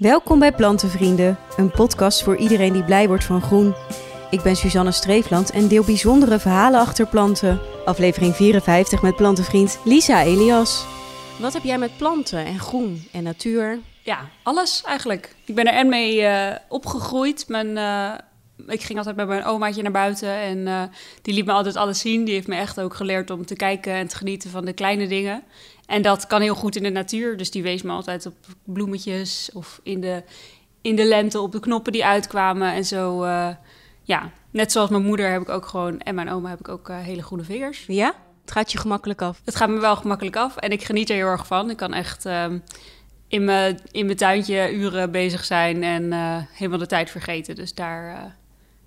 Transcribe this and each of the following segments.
Welkom bij Plantenvrienden, een podcast voor iedereen die blij wordt van groen. Ik ben Suzanne Streefland en deel bijzondere verhalen achter planten. Aflevering 54 met plantenvriend Lisa Elias. Wat heb jij met planten en groen en natuur? Ja, alles eigenlijk. Ik ben er en mee eh, opgegroeid. Mijn, eh, ik ging altijd met mijn omaatje naar buiten en eh, die liet me altijd alles zien. Die heeft me echt ook geleerd om te kijken en te genieten van de kleine dingen. En dat kan heel goed in de natuur. Dus die wees me altijd op bloemetjes of in de, in de lente op de knoppen die uitkwamen. En zo, uh, ja, net zoals mijn moeder heb ik ook gewoon, en mijn oma heb ik ook uh, hele groene vingers. Ja? Het gaat je gemakkelijk af? Het gaat me wel gemakkelijk af en ik geniet er heel erg van. Ik kan echt um, in mijn in mijn tuintje uren bezig zijn en helemaal de tijd vergeten. Dus daar,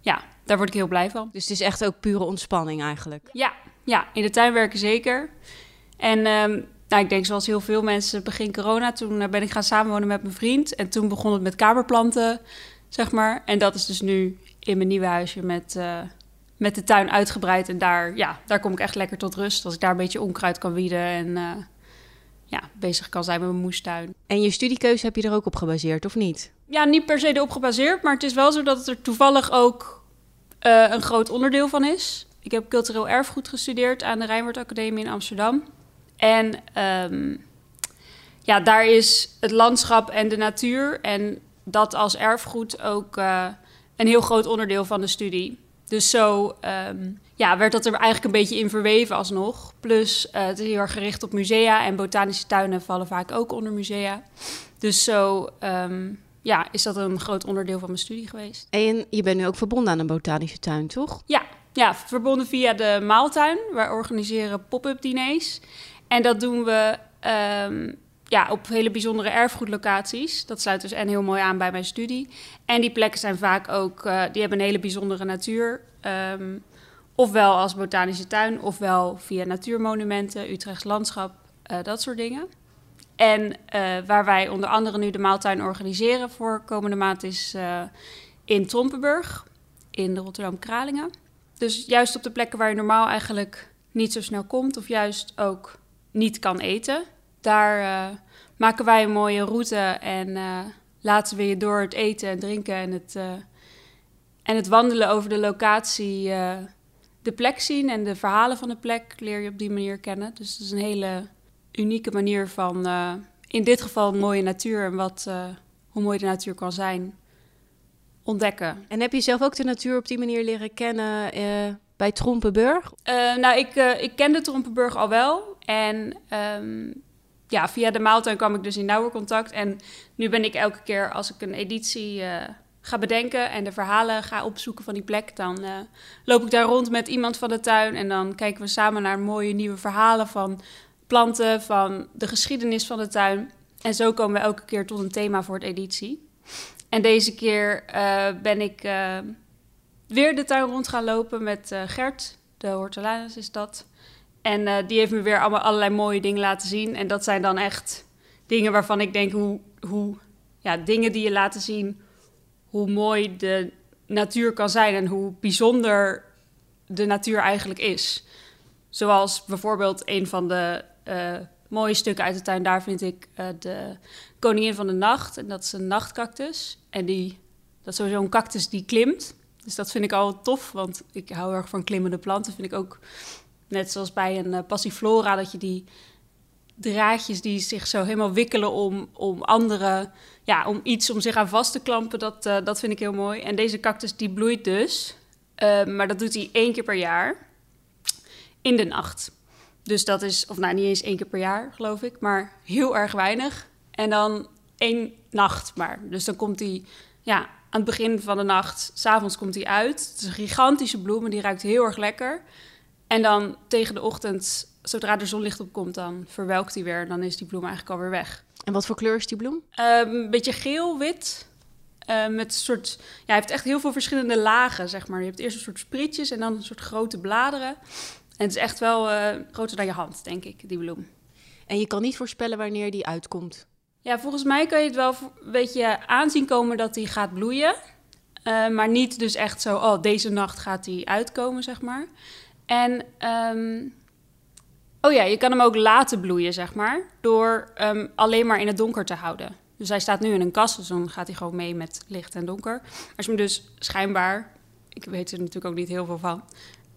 ja, daar word ik heel blij van. Dus het is echt ook pure ontspanning eigenlijk? Ja, ja in de tuin werken zeker. En um, nou, ik denk zoals heel veel mensen begin corona, toen eh, ben ik gaan samenwonen met mijn vriend. En toen begon het met kamerplanten, zeg maar. En dat is dus nu in mijn nieuwe huisje met, uh, met de tuin uitgebreid. En daar, ja, daar kom ik echt lekker tot rust. Als ik daar een beetje onkruid kan wieden en uh, ja, bezig kan zijn met mijn moestuin. En je studiekeuze heb je er ook op gebaseerd, of niet? Ja, niet per se erop gebaseerd. Maar het is wel zo dat het er toevallig ook uh, een groot onderdeel van is. Ik heb cultureel erfgoed gestudeerd aan de Rijnwoord Academie in Amsterdam. En um, ja, daar is het landschap en de natuur en dat als erfgoed ook uh, een heel groot onderdeel van de studie. Dus zo um, ja, werd dat er eigenlijk een beetje in verweven alsnog. Plus uh, het is heel erg gericht op musea en botanische tuinen vallen vaak ook onder musea. Dus zo um, ja, is dat een groot onderdeel van mijn studie geweest. En je bent nu ook verbonden aan een botanische tuin, toch? Ja, ja verbonden via de Maaltuin. Wij organiseren pop-up diners. En dat doen we um, ja, op hele bijzondere erfgoedlocaties. Dat sluit dus en heel mooi aan bij mijn studie. En die plekken zijn vaak ook, uh, die hebben een hele bijzondere natuur. Um, ofwel als botanische tuin, ofwel via natuurmonumenten, Utrechts landschap, uh, dat soort dingen. En uh, waar wij onder andere nu de maaltuin organiseren voor komende maand is in Trompenburg, in de Rotterdam-Kralingen. Dus juist op de plekken waar je normaal eigenlijk niet zo snel komt, of juist ook niet kan eten. Daar uh, maken wij een mooie route en laten we je door het eten en drinken en het, en het wandelen over de locatie de plek zien. En de verhalen van de plek leer je op die manier kennen. Dus het is een hele unieke manier van, in dit geval, mooie natuur en wat, hoe mooi de natuur kan zijn, ontdekken. En heb je zelf ook de natuur op die manier leren kennen bij Trompenburg? Nou, ik, ik kende Trompenburg al wel. En um, ja, via de maaltuin kwam ik dus in nauwer contact. En nu ben ik elke keer als ik een editie ga bedenken en de verhalen ga opzoeken van die plek, dan loop ik daar rond met iemand van de tuin. En dan kijken we samen naar mooie nieuwe verhalen van planten, van de geschiedenis van de tuin. En zo komen we elke keer tot een thema voor het editie. En deze keer ben ik weer de tuin rond gaan lopen met uh, Gert, de hortularis is dat. En die heeft me weer allemaal allerlei mooie dingen laten zien. En dat zijn dan echt dingen waarvan ik denk hoe, hoe ja, dingen die je laten zien hoe mooi de natuur kan zijn en hoe bijzonder de natuur eigenlijk is. Zoals bijvoorbeeld een van de uh, mooie stukken uit de tuin, daar vind ik uh, de koningin van de nacht. En dat is een nachtcactus. En die, dat is sowieso een cactus die klimt. Dus dat vind ik al tof, want ik hou erg van klimmende planten. Vind ik ook net zoals bij een uh, passiflora, dat je die draadjes die zich zo helemaal wikkelen om, om andere, ja, om iets om zich aan vast te klampen, dat, dat vind ik heel mooi. En deze cactus die bloeit dus, maar dat doet hij één keer per jaar in de nacht. Dus dat is, of nou niet eens één keer per jaar, geloof ik, maar heel erg weinig. En dan één nacht maar. Dus dan komt hij, ja, aan het begin van de nacht, s'avonds komt hij uit. Het is een gigantische bloem en die ruikt heel erg lekker. En dan tegen de ochtend, zodra de zonlicht opkomt, dan verwelkt hij weer. Dan is die bloem eigenlijk alweer weg. En wat voor kleur is die bloem? Uh, een beetje geel-wit. Uh, met een soort, ja, hij heeft echt heel veel verschillende lagen, zeg maar. Je hebt eerst een soort spritjes en dan een soort grote bladeren. En het is echt wel uh, groter dan je hand, denk ik, die bloem. En je kan niet voorspellen wanneer die uitkomt? Ja, volgens mij kan je het wel een beetje aanzien komen dat die gaat bloeien. Uh, maar niet dus echt zo, oh, deze nacht gaat die uitkomen, zeg maar. En, um, oh ja, je kan hem ook laten bloeien, zeg maar, door um, alleen maar in het donker te houden. Dus hij staat nu in een kast, dus dan gaat hij gewoon mee met licht en donker. Als je hem dus schijnbaar, ik weet er natuurlijk ook niet heel veel van,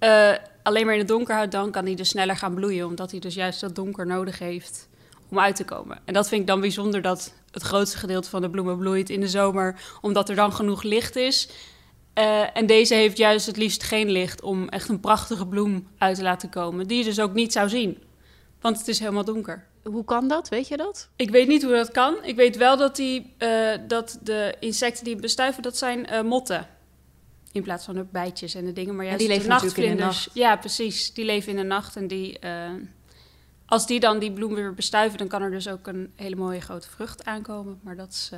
uh, alleen maar in het donker houdt, dan kan hij dus sneller gaan bloeien. Omdat hij dus juist dat donker nodig heeft om uit te komen. En dat vind ik dan bijzonder dat het grootste gedeelte van de bloemen bloeit in de zomer, omdat er dan genoeg licht is. Uh, en deze heeft juist het liefst geen licht om echt een prachtige bloem uit te laten komen, die je dus ook niet zou zien, want het is helemaal donker. Hoe kan dat? Weet je dat? Ik weet niet hoe dat kan. Ik weet wel dat, die, uh, dat de insecten die bestuiven, dat zijn uh, motten. In plaats van de bijtjes en de dingen. Maar juist die leven de nachtvlinders. In de nacht. Ja, precies. Die leven in de nacht. En die, uh, als die dan die bloem weer bestuiven, dan kan er dus ook een hele mooie grote vrucht aankomen. Maar dat is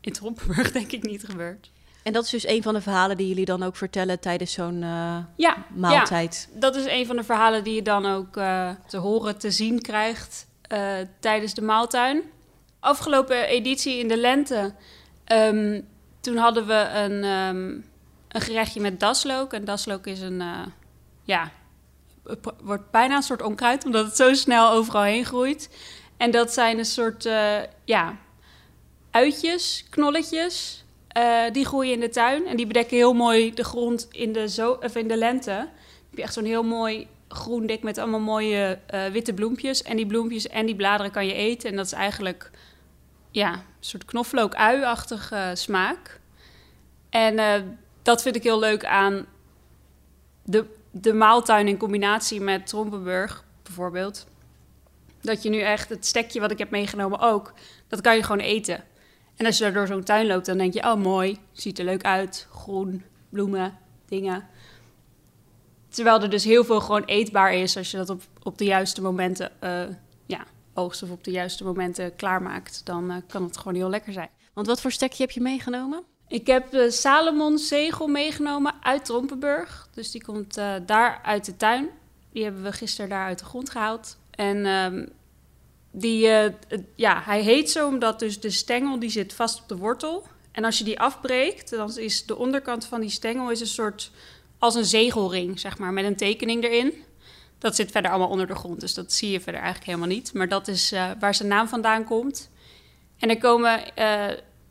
in Trompenburg denk ik niet gebeurd. En dat is dus een van de verhalen die jullie dan ook vertellen tijdens zo'n uh, ja, maaltijd. Ja, dat is een van de verhalen die je dan ook uh, te horen, te zien krijgt uh, tijdens de maaltuin. Afgelopen editie in de lente, um, toen hadden we een, um, een gerechtje met daslook. En daslook is een, ja, wordt bijna een soort onkruid, omdat het zo snel overal heen groeit. En dat zijn een soort, ja, uitjes, knolletjes uh, die groeien in de tuin en die bedekken heel mooi de grond in de, zo in de lente. Heb je echt zo'n heel mooi groen dik met allemaal mooie uh, witte bloempjes. En die bloempjes en die bladeren kan je eten. En dat is eigenlijk ja, een soort knoflook-ui-achtige uh, smaak. En uh, dat vind ik heel leuk aan de, de maaltuin in combinatie met Trompenburg bijvoorbeeld. Dat je nu echt het stekje wat ik heb meegenomen ook, dat kan je gewoon eten. En als je daar door zo'n tuin loopt, dan denk je, oh mooi, ziet er leuk uit, groen, bloemen, dingen. Terwijl er dus heel veel gewoon eetbaar is als je dat op, op de juiste momenten uh, ja, oogst of op de juiste momenten klaarmaakt. Dan uh, kan het gewoon heel lekker zijn. Want wat voor stekje heb je meegenomen? Ik heb de Salomon zegel meegenomen uit Trompenburg. Dus die komt uh, daar uit de tuin. Die hebben we gisteren daar uit de grond gehaald. En um, die, uh, ja, hij heet zo omdat dus de stengel die zit vast op de wortel. En als je die afbreekt, dan is de onderkant van die stengel is een soort als een zegelring, zeg maar, met een tekening erin. Dat zit verder allemaal onder de grond, dus dat zie je verder eigenlijk helemaal niet. Maar dat is uh, waar zijn naam vandaan komt. En er komen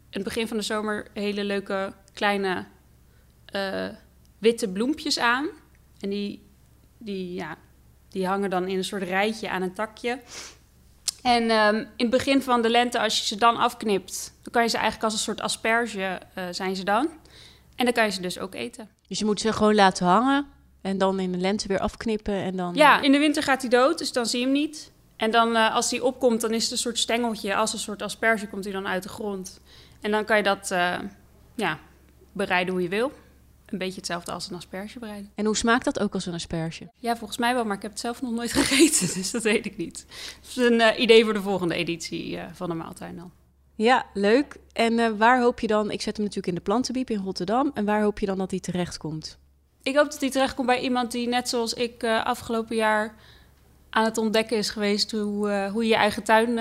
het begin van de zomer hele leuke kleine witte bloempjes aan. En die, die, ja, die hangen dan in een soort rijtje aan een takje. En um, in het begin van de lente, als je ze dan afknipt, dan kan je ze eigenlijk als een soort asperge uh, zijn ze dan. En dan kan je ze dus ook eten. Dus je moet ze gewoon laten hangen en dan in de lente weer afknippen en dan... Ja, in de winter gaat hij dood, dus dan zie je hem niet. En dan uh, als hij opkomt, dan is het een soort stengeltje. Als een soort asperge komt hij dan uit de grond. En dan kan je dat uh, ja, bereiden hoe je wil een beetje hetzelfde als een asperge bereiden. En hoe smaakt dat ook als een asperge? Ja, volgens mij wel, maar ik heb het zelf nog nooit gegeten, dus dat weet ik niet. Dat is een uh, idee voor de volgende editie van de maaltuin dan. Ja, leuk. En waar hoop je dan, ik zet hem natuurlijk in de plantenbiep in Rotterdam, en waar hoop je dan dat hij terechtkomt? Ik hoop dat hij terechtkomt bij iemand die net zoals ik afgelopen jaar aan het ontdekken is geweest hoe, hoe je je eigen tuin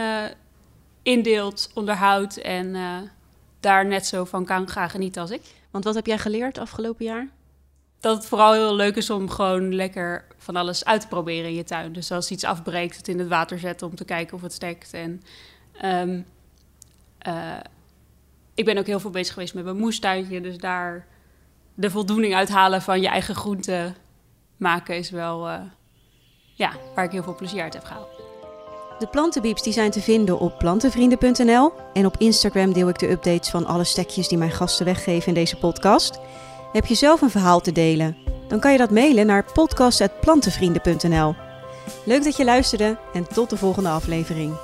indeelt, onderhoudt en daar net zo van kan gaan genieten als ik. Want wat heb jij geleerd afgelopen jaar? Dat het vooral heel leuk is om gewoon lekker van alles uit te proberen in je tuin. Dus als iets afbreekt, het in het water zetten om te kijken of het stekt. En um, uh, ik ben ook heel veel bezig geweest met mijn moestuintje. Dus daar de voldoening uithalen van je eigen groenten maken is wel ja, waar ik heel veel plezier uit heb gehaald. De plantenbieps die zijn te vinden op plantenvrienden.nl en op Instagram deel ik de updates van alle stekjes die mijn gasten weggeven in deze podcast. Heb je zelf een verhaal te delen? Dan kan je dat mailen naar podcast.plantenvrienden.nl. Leuk dat je luisterde en tot de volgende aflevering.